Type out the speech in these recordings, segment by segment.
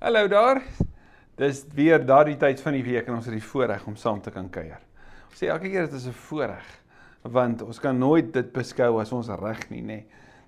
Hallo daar. Dis weer daardie tyd van die week en ons het die voorreg om saam te kan kuier. Ons sê elke keer dit is 'n voorreg want ons kan nooit dit beskou as ons reg nie, nê.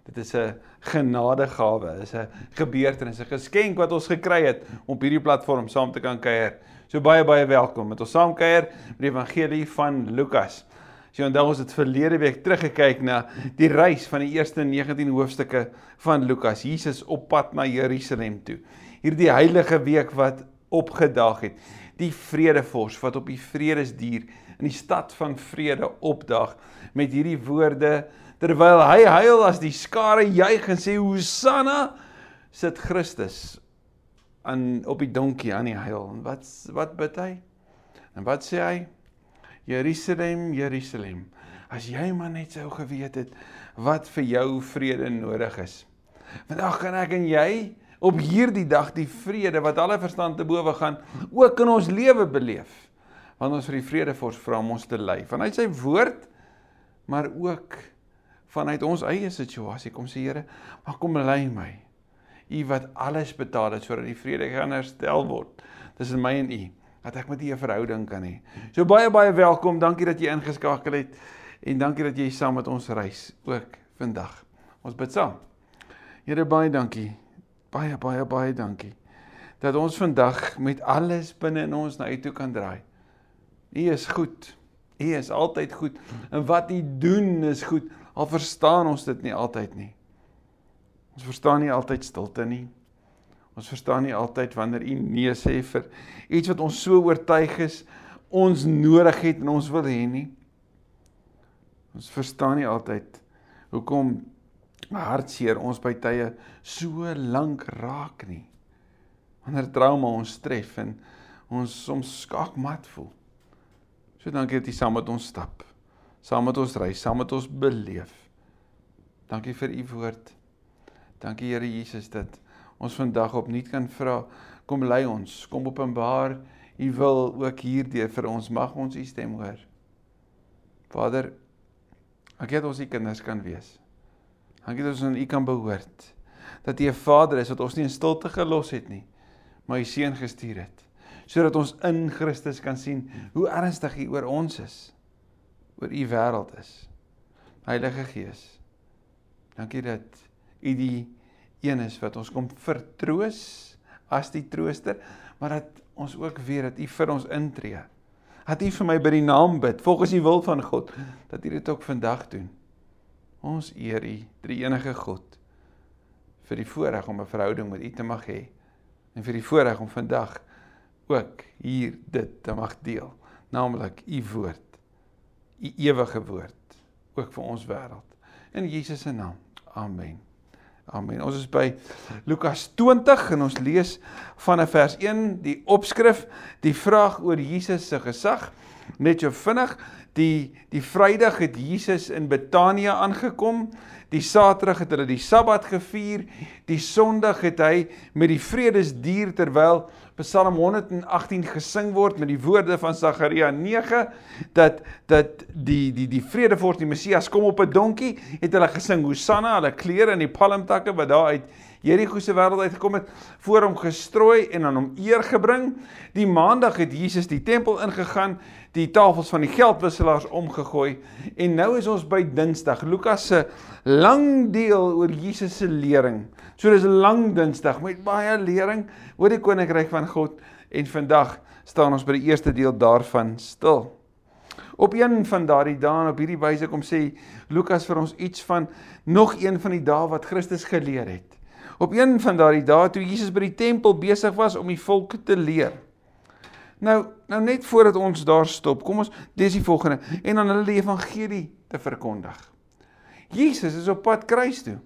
Dit is 'n genadegawe, is 'n gebeurtenis, 'n geskenk wat ons gekry het om op hierdie platform saam te kan kuier. So baie baie welkom met ons saam kuier met die evangelie van Lukas. As jy onthou ons het verlede week teruggekyk na die reis van die eerste 19 hoofstukke van Lukas, Jesus op pad na Jerusalem toe. Hierdie heilige week wat opgedaag het. Die vredevors wat op die vredesdier in die stad van vrede opdaag met hierdie woorde terwyl hy huil as die skare juig en sê Hosanna sit Christus aan op die donkie aan die huil. En wat wat bid hy? En wat sê hy? Jerusalem, Jerusalem. As jy maar net sou geweet het wat vir jou vrede nodig is. Vandag kan ek en jy op hierdie dag die vrede wat alle verstand te bowe gaan ook in ons lewe beleef. Want ons vir die vredevors vra om ons te lei vanuit sy woord maar ook vanuit ons eie situasie kom sê Here, maar kom lei my. U wat alles betaal het sodat die vrede kan herstel word tussen my en u dat ek met u 'n verhouding kan hê. So baie baie welkom. Dankie dat jy ingeskakel het en dankie dat jy saam met ons reis ook vandag. Ons bid saam. Here baie dankie baie baie baie dankie dat ons vandag met alles binne in ons na U toe kan draai. U is goed. U is altyd goed. En wat U doen is goed. Al verstaan ons dit nie altyd nie. Ons verstaan nie altyd stilte nie. Ons verstaan nie altyd wanneer U nee sê vir iets wat ons so oortuig is ons nodig het en ons wil hê nie. Ons verstaan nie altyd hoekom hartseer ons by tye so lank raak nie. Wanneer trauma ons tref en ons soms skaakmat voel. So dankie dat jy saam met ons stap. Saam met ons ry, saam met ons beleef. Dankie vir u woord. Dankie Here Jesus dat ons vandag opnuut kan vra kom lei ons, kom openbaar u wil ook hierdeur vir ons mag ons u stem hoor. Vader, ek het ons u kinders kan wees. Dankie dat ons aan U kan behoort. Dat U 'n Vader is wat ons nie in stilte gelos het nie, maar U seun gestuur het sodat ons in Christus kan sien hoe ernstig U oor ons is, oor U wêreld is. Heilige Gees. Dankie dat U die een is wat ons kom vertroos as die trooster, maar dat ons ook weet dat U vir ons intree. Dat U vir my by die naam bid volgens die wil van God, dat U dit ook vandag doen. Ons eer U, drie enige God, vir die voorreg om 'n verhouding met U te mag hê en vir die voorreg om vandag ook hier dit te mag deel, naamlik U woord, U ewige woord, ook vir ons wêreld. In Jesus se naam. Amen. Amen. Ons is by Lukas 20 en ons lees van vers 1 die opskrif, die vraag oor Jesus se gesag. Net so vinnig, die die Vrydag het Jesus in Betanië aangekom. Die Saterdag het hulle die Sabbat gevier. Die Sondag het hy met die vredesdier terwyl Psalm 118 gesing word met die woorde van Sagaria 9 dat dat die die die vredevors die Messias kom op 'n donkie, het hulle gesing Hosanna, hulle klere in die palmtakke wat daar uit Jerigo se wêreld uitgekom het, voor hom gestrooi en aan hom eer gebring. Die maandag het Jesus die tempel ingegaan, die tafels van die geldwisselaars omgegooi en nou is ons by Dinsdag. Lukas se lang deel oor Jesus se lering. So dis 'n lang Dinsdag met baie lering oor die koninkryk van God en vandag staan ons by die eerste deel daarvan stil. Op een van daardie dae op hierdie wyse kom sê Lukas vir ons iets van nog een van die dae wat Christus geleer het. Op een van daardie dae toe Jesus by die tempel besig was om die volk te leer. Nou, nou net voordat ons daar stop, kom ons dis die volgende en dan hulle die evangelie te verkondig. Jesus is op pad kruis toe.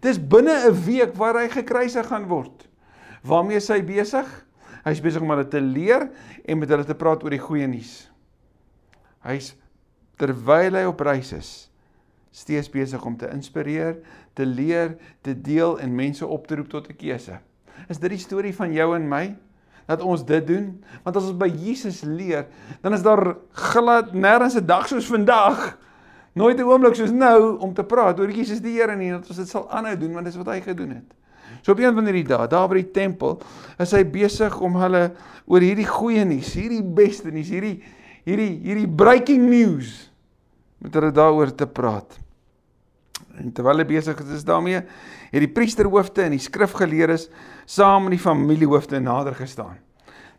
Dis binne 'n week waar hy gekruisig gaan word. Waarmee is hy besig? Hy's besig om hulle te leer en met hulle te praat oor die goeie nuus. Hy's terwyl hy op reis is, steeds besig om te inspireer, te leer, te deel en mense op te roep tot 'n keuse. Is dit die storie van jou en my? Dat ons dit doen? Want as ons by Jesus leer, dan is daar glad nêrens 'n dag soos vandag. Nooit 'n oomblik soos nou om te praat oor Jesus die Here nie, dat ons dit sal aanhou doen want dis wat hy gedoen het. So op een van hierdie dae, daar by die tempel, is hy besig om hulle oor hierdie goeie nuus, hierdie beste nuus, hierdie hierdie hierdie breaking news met hulle daaroor te praat. En terwyl hy besig is daarmee, het die priesterhoofde en die skrifgeleerdes saam met die familiehoofde nader gestaan.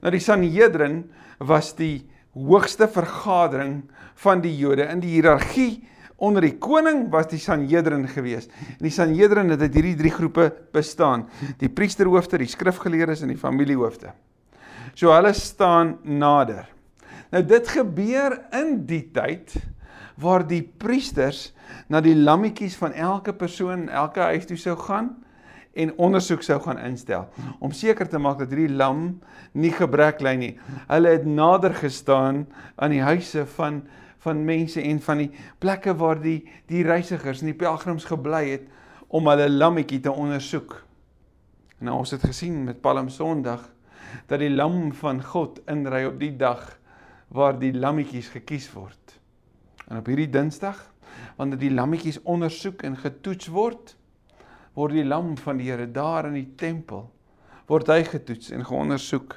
Nou die Sanhedrin was die hoogste vergadering van die Jode in die hiërargie onder die koning was die Sanhedrin gewees. En die Sanhedrin het uit hierdie drie groepe bestaan: die priesterhoofde, die skrifgeleerdes en die familiehoofde. So hulle staan nader. Nou dit gebeur in die tyd waar die priesters na die lammetjies van elke persoon, elke huis toe sou gaan en ondersoek sou gaan instel om seker te maak dat hierdie lam nie gebrek ly nie. Hulle het nader gestaan aan die huise van van mense en van die plekke waar die die reisigers en die pelgrims gebly het om hulle lammetjie te ondersoek. Nou ons het gesien met Palm Sondag dat die lam van God inry op die dag waar die lammetjies gekies word. En op hierdie Dinsdag, wanneer die lammetjies ondersoek en getoets word, word die lam van die Here daar in die tempel word hy getoets en geondersoek.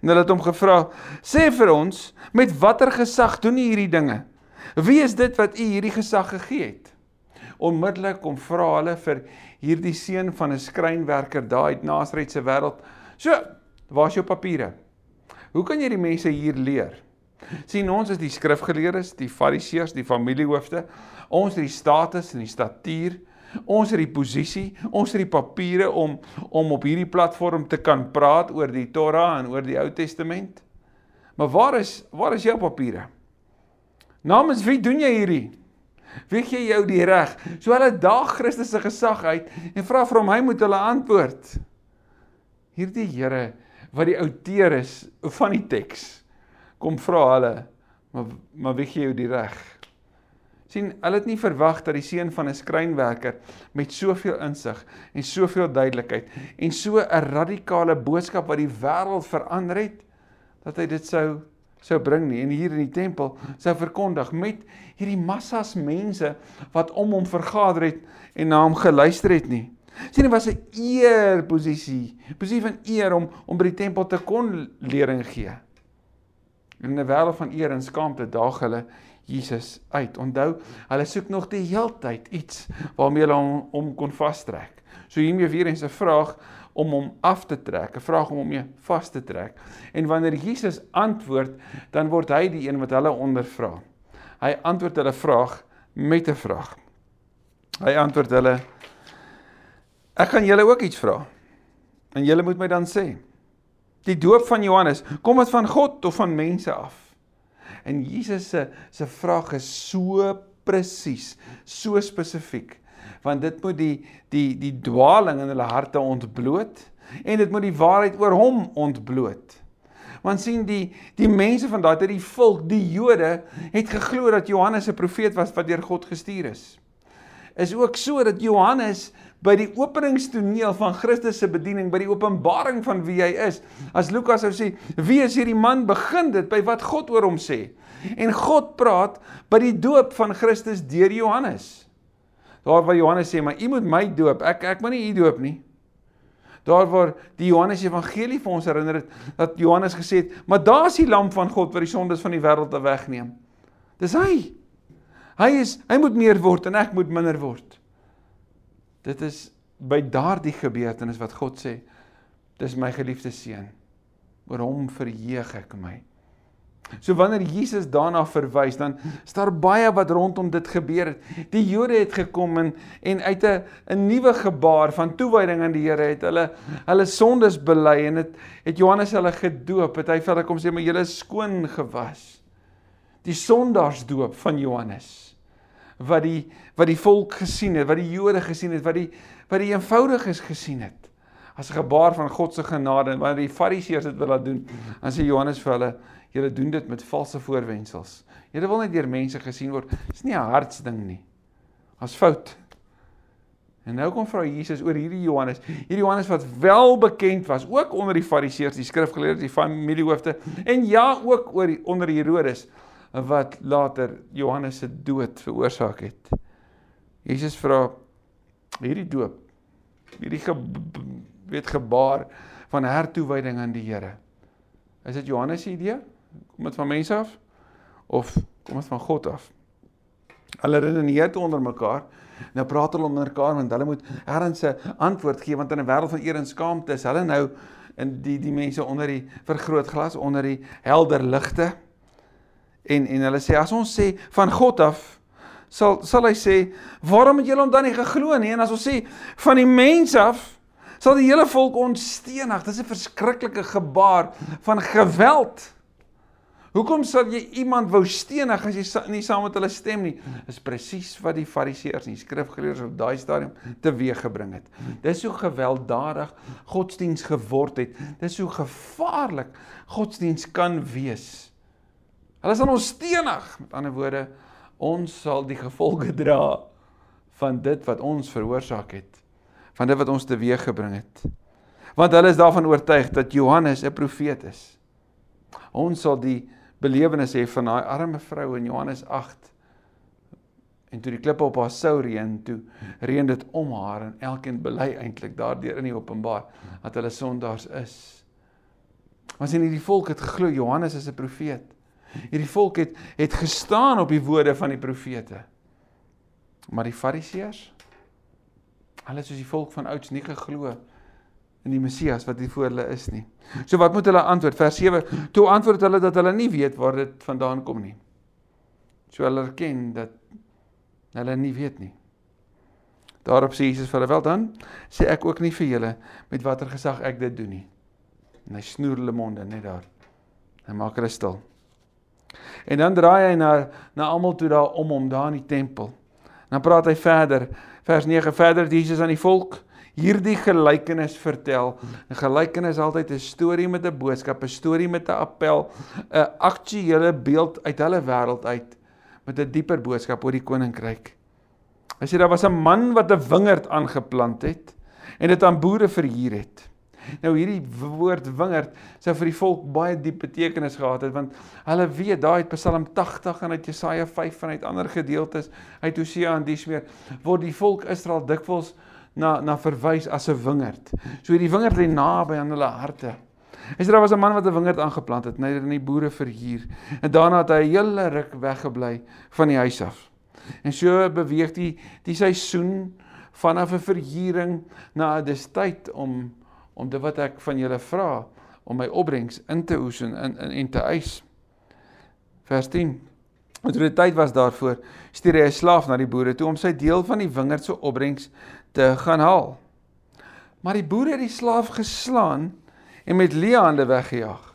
En hulle het hom gevra: "Sê vir ons, met watter gesag doen u hierdie dinge? Wie is dit wat u hierdie gesag gegee het?" Onmiddellik kom vra hulle vir hierdie seun van 'n skrynwerker daar uit Nasaret se wêreld. "So, waar's jou papiere? Hoe kan jy die mense hier leer?" sien ons is die skrifgeleerdes, die fariseërs, die familiehoofde. Ons het die status en die statuur. Ons het die posisie, ons het die papiere om om op hierdie platform te kan praat oor die Torah en oor die Ou Testament. Maar waar is waar is jou papiere? Namens wie doen jy hierdie? Wie gee jou die reg? So hulle daag Christus se gesag uit en vra vir hom hy moet hulle antwoord. Hierdie Here wat die outeur is van die teks kom vra hulle, maar maar wie gee jou die reg? Sien, hulle het nie verwag dat die seun van 'n skrynwerker met soveel insig en soveel duidelikheid en so 'n radikale boodskap wat die wêreld verander het, dat hy dit sou sou bring nie en hier in die tempel sou verkondig met hierdie massas mense wat om hom vergader het en na hom geluister het nie. Sien, dit was 'n eer posisie, posisie van eer om om by die tempel te kon lering gee. In 'n wêreld van eer en skaamte daag hulle Jesus uit. Onthou, hulle soek nog die heeltyd iets waarmee hulle hom, hom kon vastrek. So hiermee weer eens 'n vraag om hom af te trek, 'n vraag om hom mee vas te trek. En wanneer Jesus antwoord, dan word hy die een wat hulle ondervra. Hy antwoord hulle vraag met 'n vraag. Hy antwoord hulle Ek gaan julle ook iets vra. En julle moet my dan sê. Die doop van Johannes, kom dit van God of van mense af? En Jesus se se vraag is so presies, so spesifiek, want dit moet die die die dwaling in hulle harte ontbloot en dit moet die waarheid oor hom ontbloot. Want sien die die mense van daai tyd, die volk, die Jode, het geglo dat Johannes 'n profeet was wat deur God gestuur is. Is ook so dat Johannes by die openingstoneel van Christus se bediening, by die openbaring van wie hy is. As Lukas sou sê, wie is hierdie man? Begin dit by wat God oor hom sê. En God praat by die doop van Christus deur Johannes. Daar waar Johannes sê, "Maar u moet my doop. Ek ek moet nie u doop nie." Daar waar die Johannes Evangelie vir ons herinner het dat Johannes gesê het, "Maar daar's die lam van God wat die sondes van die wêreld wegneem." Dis hy. Hy is hy moet meer word en ek moet minder word. Dit is by daardie gebeurtenis wat God sê, dis my geliefde seun. Oor hom verheug ek my. So wanneer Jesus daarna verwys, dan staar baie wat rondom dit gebeur het. Die Jode het gekom en en uit 'n 'n nuwe gebaar van toewyding aan die Here het hulle hulle sondes bely en dit het Johannes hulle gedoop. Het hy vir hulle kom sê, "Maar julle is skoon gewas." Die sondaarsdoop van Johannes wat die wat die volk gesien het, wat die Jode gesien het, wat die wat die eenvoudiges gesien het. As 'n gebaar van God se genade en wanneer die Fariseërs dit wil laat doen, dan sê Johannes vir hulle, julle doen dit met valse voorwendsels. Julle wil net deur mense gesien word. Dis nie 'n hartsding nie. As fout. En nou kom vra Jesus oor hierdie Johannes. Hierdie Johannes wat wel bekend was ook onder die Fariseërs, die skrifgeleerdes, die familiehoofde en ja ook oor die, onder Herodes wat later Johannes se dood veroorsaak het. Jesus vra hierdie doop hierdie ge, weet gebaar van hertoewyding aan die Here. Is dit Johannes se idee? Kom dit van mense af of kom dit van God af? Hulle redeneer toe onder mekaar. Nou praat hulle onder mekaar want hulle moet ergens 'n antwoord gee want in 'n wêreld van eer en skaamte is hulle nou in die die mense onder die vergrootglas onder die helder ligte. En en hulle sê as ons sê van God af sal sal hy sê waarom het julle hom dan nie geglo nie en as ons sê van die mens af sal die hele volk ons steenig. Dis 'n verskriklike gebaar van geweld. Hoekom sal jy iemand wou stenig as jy nie saam met hulle stem nie? Dis presies wat die Fariseërs en die skrifgeleerdes op daai stadium teweeggebring het. Dis hoe gewelddadig godsdiens geword het. Dis hoe gevaarlik godsdiens kan wees. Hulle sal ons stenig. Met ander woorde, ons sal die gevolge dra van dit wat ons veroorsaak het. Van dit wat ons teweeggebring het. Want hulle is daarvan oortuig dat Johannes 'n profeet is. Ons sal die belewenis hê van daai arme vrou in Johannes 8 en toe die klippe op haar sou reën toe reën dit om haar en elkeen bely eintlik daardeur in die openbaar dat hulle sondaars is. Maar sien hierdie volk het geglo Johannes is 'n profeet. Hierdie volk het het gestaan op die woorde van die profete. Maar die Fariseërs hulle soos die volk van ouds nie geglo in die Messias wat hier voor hulle is nie. So wat moet hulle antwoord? Vers 7. Toe antwoord hulle dat hulle nie weet waar dit vandaan kom nie. So hulle erken dat hulle nie weet nie. Daarop sê Jesus vir hulle wel dan sê ek ook nie vir julle met watter gesag ek dit doen nie. En hy snoer hulle monde net daar. Hy maak hulle stil. En dan draai hy na na almal toe daar om hom daar in die tempel. Dan praat hy verder. Vers 9 verder Jesus aan die volk hierdie gelykenis vertel. 'n Gelykenis is altyd 'n storie met 'n boodskap, 'n storie met 'n appel, 'n aktuele beeld uit hulle wêreld uit met 'n dieper boodskap oor die koninkryk. Hy sê daar was 'n man wat 'n wingerd aangeplant het en dit aan boere verhuur het. Nou hierdie woord wingerd sou vir die volk baie diep betekenis gehad het want hulle weet daai uit Psalm 80 en uit Jesaja 5 en uit ander gedeeltes uit Hosea en dis meer word die volk Israel dikwels na na verwys as 'n wingerd. So hierdie wingerd lê naby aan hulle harte. Israel was 'n man wat 'n wingerd aangeplant het, net in die boere verhuur. En daarna het hy 'n hele ruk weggebly van die huis af. En so beweeg die die seisoen vanaf 'n verhuuring na dis tyd om om dit wat ek van julle vra om my opbrengs in te oefen en en en te eis. Vers 10. En toe die tyd was daarvoor, stuur hy 'n slaaf na die boere toe om sy deel van die wingerd se opbrengs te gaan haal. Maar die boere het die slaaf geslaan en met leehande weggejaag.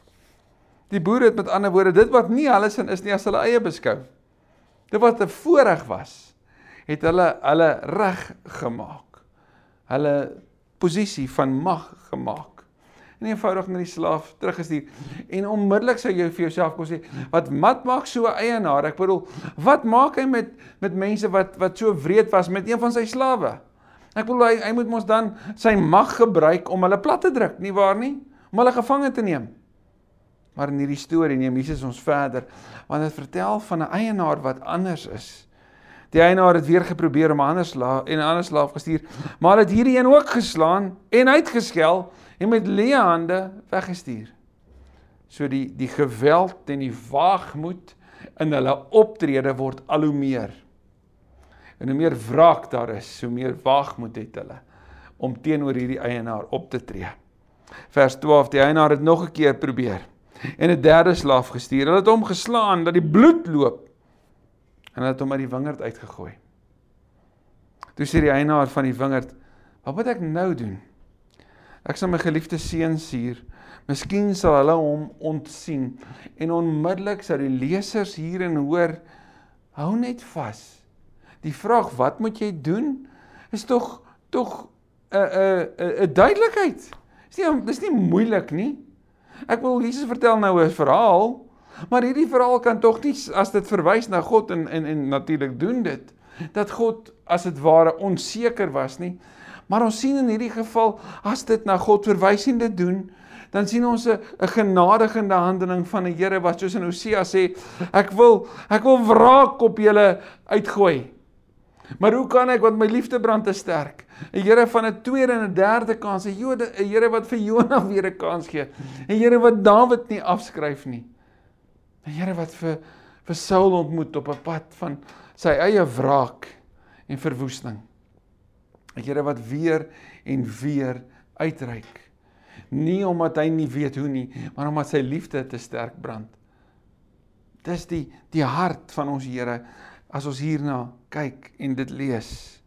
Die boere het met ander woorde dit wat nie hulle sin is nie as hulle eie beskou. Dit wat 'n voorreg was, het hulle hulle reg gemaak. Hulle posisie van mag gemaak. En eenvoudig na die slaaf teruggestuur. En onmiddellik sou jy vir jouself kon sê, wat mat maak so 'n eienaar? Ek bedoel, wat maak hy met met mense wat wat so wreed was met een van sy slawe? Ek bedoel hy hy moet mos dan sy mag gebruik om hulle plat te druk, nie waar nie? Om hulle gevange te neem. Maar in hierdie storie neem Jesus ons verder want dit vertel van 'n eienaar wat anders is. Die eienaar het weer geprobeer om 'n ander slaaf en 'n ander slaaf gestuur, maar het hierdie een ook geslaan en uitgeskel en met leë hande weggestuur. So die die geweld en die waagmoed in hulle optrede word al hoe meer. En hoe meer wraak daar is, hoe meer waagmoed het hulle om teenoor hierdie eienaar op te tree. Vers 12: Die eienaar het nog 'n keer probeer en 'n derde slaaf gestuur. Hulle het hom geslaan dat die bloed loop en het hom uit die wingerd uitgegooi. Toe sê die eienaar van die wingerd: "Wat moet ek nou doen? Ek sal my geliefde seun stuur. Miskien sal hulle hom ontsien." En onmiddellik sou die lesers hierin hoor: "Hou net vas. Die vraag wat moet jy doen is tog tog 'n 'n 'n duidelikheid. Dis nie dis nie moeilik nie. Ek wil Jesus vertel nou 'n verhaal Maar hierdie verhaal kan tog nie as dit verwys na God en en en natuurlik doen dit dat God as dit ware onseker was nie. Maar ons sien in hierdie geval as dit na God verwys en dit doen, dan sien ons 'n genadigende handeling van die Here wat soos in Hosea sê, ek wil ek wil wraak op julle uitgooi. Maar hoe kan ek want my liefde brand te sterk? 'n Here van 'n tweede en 'n derde kans, 'n Jode, 'n Here wat vir Jonah weer 'n kans gee. 'n Here wat Dawid nie afskryf nie. 'n Here wat vir vir Saul ontmoet op 'n pad van sy eie wraak en verwoesting. 'n Here wat weer en weer uitreik. Nie omdat hy nie weet hoe nie, maar omdat sy liefde te sterk brand. Dis die die hart van ons Here as ons hierna kyk en dit lees.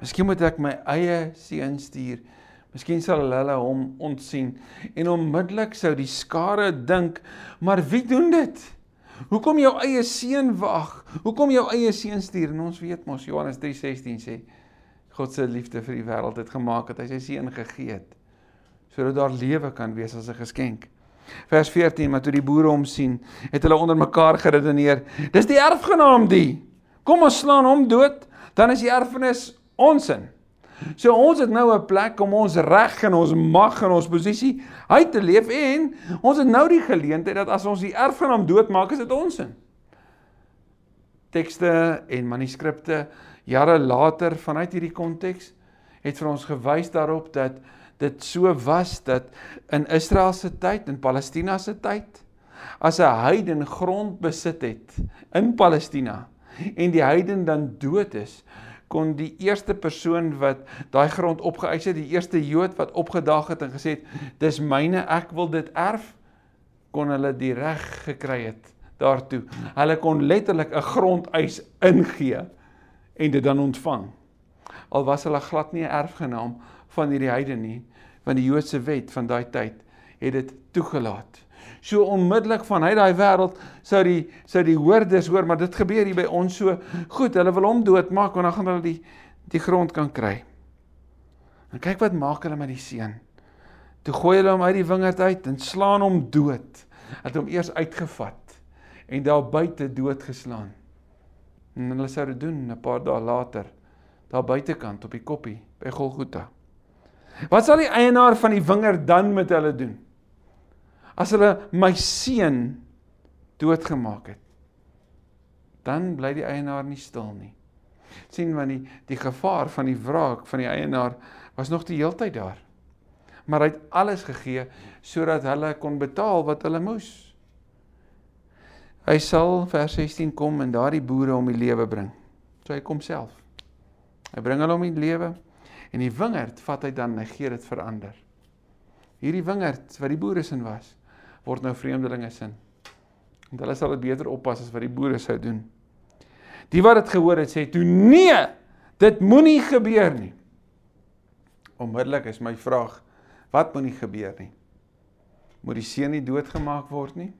Miskien moet ek my eie seun stuur. Miskien sal hulle hom ontsien en onmiddellik sou die skare dink, maar wie doen dit? Hoekom jou eie seun wag? Hoekom jou eie seun stuur? En ons weet mos Johannes 3:16 sê God se liefde vir die wêreld het gemaak dat hy sy seun gegee het sodat daar lewe kan wees as 'n geskenk. Vers 14, maar toe die boere hom sien, het hulle onder mekaar geredeneer. Dis die erfgenaam die. Kom ons slaan hom dood, dan is die erfenis ons in. So ons het nou 'n plek om ons reg en ons mag en ons posisie uit te leef en ons het nou die geleentheid dat as ons die erfgenaam doodmaak, is dit ons in. Tekste en manuskripte jare later vanuit hierdie konteks het vir ons gewys daarop dat dit so was dat in Israel se tyd en Palestina se tyd as 'n heiden grond besit het in Palestina en die heiden dan dood is kon die eerste persoon wat daai grond opgeëis het die eerste Jood wat opgedaag het en gesê het dis myne ek wil dit erf kon hulle die reg gekry het daartoe hulle kon letterlik 'n grondeis ingee en dit dan ontvang al was hulle glad nie 'n erfgenaam van hierdie heiden nie want die Joodse wet van daai tyd het dit toegelaat. So onmiddellik van hy daai wêreld sou die sou die hoorders hoor, maar dit gebeur hier by ons so goed. Hulle wil hom doodmaak want dan gaan hulle die die grond kan kry. En kyk wat maak hulle met die seun. Toe gooi hulle hom uit die wingerd uit en slaan hom dood. Het hom eers uitgevat en daar buite doodgeslaan. En hulle sou dit doen 'n paar dae later daar buitekant op die koppie by Golgotha. Wat sal die eienaar van die wingerd dan met hulle doen? As hulle my seun doodgemaak het. Dan bly die eienaar nie stil nie. sien want die die gevaar van die wraak van die eienaar was nog die heeltyd daar. Maar hy het alles gegee sodat hulle kon betaal wat hulle moes. Hy sal vers 16 kom en daardie boere om die lewe bring. So hy kom self. Hy bring hulle om die lewe En die wingerd vat hy dan en gee dit verander. Hierdie wingerd wat die boere sin was, word nou vreemdelinge sin. Want hulle sal dit beter oppas as wat die boere sou doen. Die wat dit gehoor het sê toe nee, dit moenie gebeur nie. Onmiddellik is my vraag, wat moenie gebeur nie? Moet die seun nie doodgemaak word nie?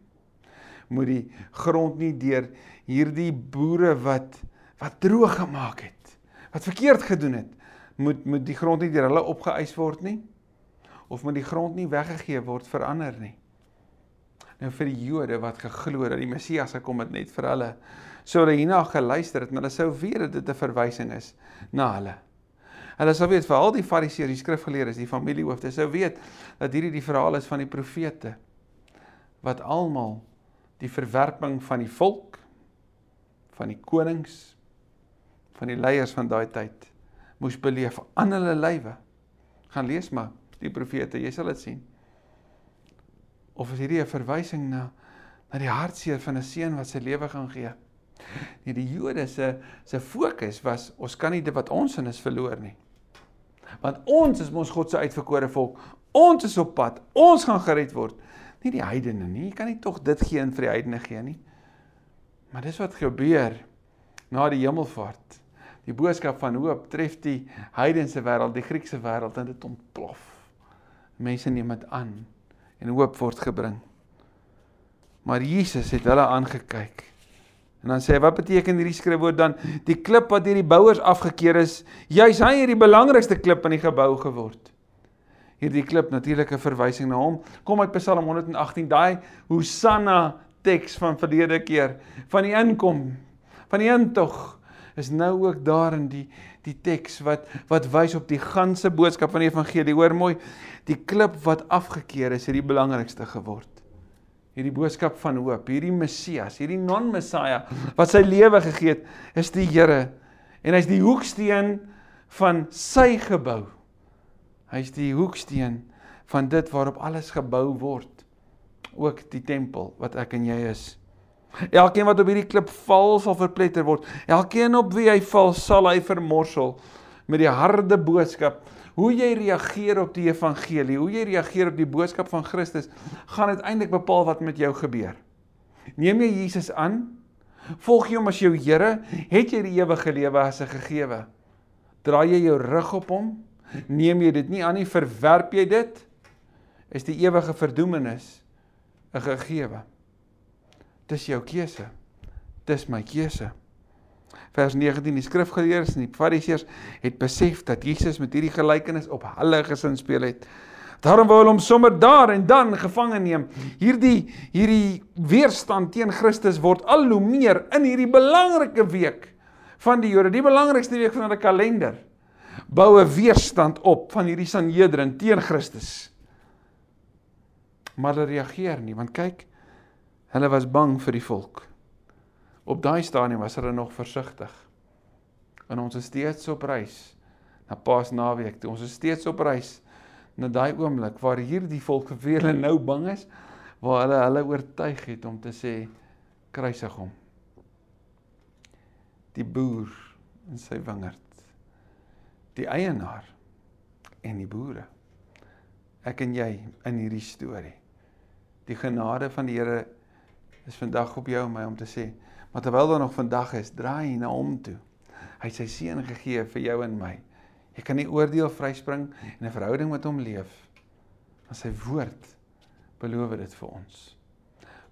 Moet die grond nie deur hierdie boere wat wat droog gemaak het, wat verkeerd gedoen het, moet moet die grond nie deur hulle opgeëis word nie of moet die grond nie weggegee word vir ander nie. Nou vir die Jode wat geglo het dat die Messias gekom het net vir hulle, sou hulle hierna geluister het, maar hulle sou weet dat dit 'n verwysing is na hulle. Hulle sou weet vir al die fariseërs, die skrifgeleerdes, die familiehoofde, sou weet dat hierdie die verhaal is van die profete wat almal die verwerping van die volk van die konings van die leiers van daai tyd moes beleef aan hulle lywe. Gaan lees maar die profete, jy sal dit sien. Of is hierdie 'n verwysing na na die hartseer van 'n seun wat sy lewe gaan gee? Nee, die Jode se se fokus was ons kan nie dit wat ons in is verloor nie. Want ons is mos God se uitverkore volk. Ons is op pad. Ons gaan gered word. Nie die heidene nie. Jy kan nie tog dit gee in vir die heidene gee nie. Maar dis wat gebeur na die hemelvaart die boodskap van hoop tref die heidense wêreld, die Griekse wêreld en dit ontplof. Mense neem dit aan en hoop word gebring. Maar Jesus het hulle aangekyk. En dan sê hy, wat beteken hierdie skryfwoord dan? Die klip wat deur die bouers afgekeur is, juis hy het die belangrikste klip in die gebou geword. Hierdie klip natuurlike verwysing na hom. Kom uit Psalm 118, daai Hosanna teks van verlede keer van die inkom, van die intog is nou ook daar in die die teks wat wat wys op die ganse boodskap van die evangelie. Hoor mooi, die klip wat afgekeur is, het die belangrikste geword. Hierdie boodskap van hoop, hierdie Messias, hierdie non-Messia wat sy lewe gegee het, is die Here En hy's die hoeksteen van sy gebou. Hy's die hoeksteen van dit waarop alles gebou word. Ook die tempel wat ek en jy is. Elkeen wat op hierdie klip val sal verpletter word. Elkeen op wie hy val sal hy vermorsel met die harde boodskap. Hoe jy reageer op die evangelie, hoe jy reageer op die boodskap van Christus, gaan uiteindelik bepaal wat met jou gebeur. Neem jy Jesus aan? Volg jy hom as jou Here? Het jy die ewige lewe as 'n gegewe? Draai jy jou rug op hom? Neem jy dit nie aan nie, verwerp jy dit? Is die ewige verdoemenis 'n gegewe? Dis jou keuse. Dis my keuse. Vers 19 die skrifgeleerdes en die fariseërs het besef dat Jesus met hierdie gelykenis op hulle gesin speel het. Daarom wou hulle hom sommer daar en dan gevange neem. Hierdie hierdie weerstand teen Christus word al hoe meer in hierdie belangrike week van die Jode, die belangrikste week van hulle kalender. Bou 'n weerstand op van hierdie Sanhedrin teen Christus. Maar hulle reageer nie want kyk Hulle was bang vir die volk. Op daai stadium was hulle nog versigtig. En ons is steeds op reis na Paasnaweek toe. Ons is steeds op reis na daai oomblik waar hierdie volk vir hulle nou bang is, waar hulle hulle oortuig het om te sê kruisig hom. Die boer in sy wingerd. Die eienaar en die boere. Ek en jy in hierdie storie. Die genade van die Here is vandag op jou en my om te sê, maar terwyl daar nog vandag is, draai na hom toe. Hy sy seun gegee vir jou en my. Jy kan nie oordeel vryspring en 'n verhouding met hom leef. Maar sy woord beloof dit vir ons.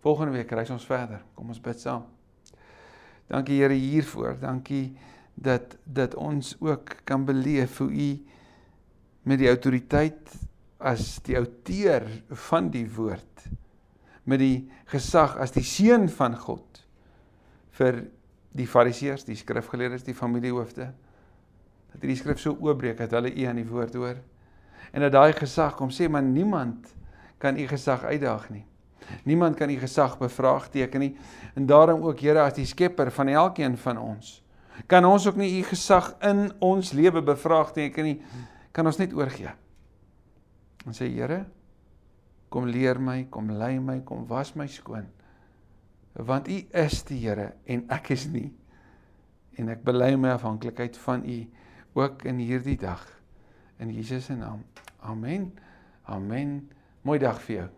Volgende week reis ons verder. Kom ons bid saam. Dankie Here hiervoor. Dankie dat dat ons ook kan beleef hoe u met die autoriteit as die outeur van die woord met die gesag as die seun van God vir die fariseërs, die skrifgeleerdes, die familiehoofde dat hierdie skrif so oopbreek dat hulle u aan die woord hoor en dat daai gesag kom sê maar niemand kan u gesag uitdaag nie. Niemand kan u gesag bevraagteken nie en daarom ook Here as die skepper van elkeen van ons kan ons ook nie u gesag in ons lewe bevraagteken nie kan ons net oorgee. En sê Here, Kom leer my, kom lei my, kom was my skoon. Want U is die Here en ek is nie. En ek bely my afhanklikheid van U ook in hierdie dag. In Jesus se naam. Amen. Amen. Mooi dag vir jou.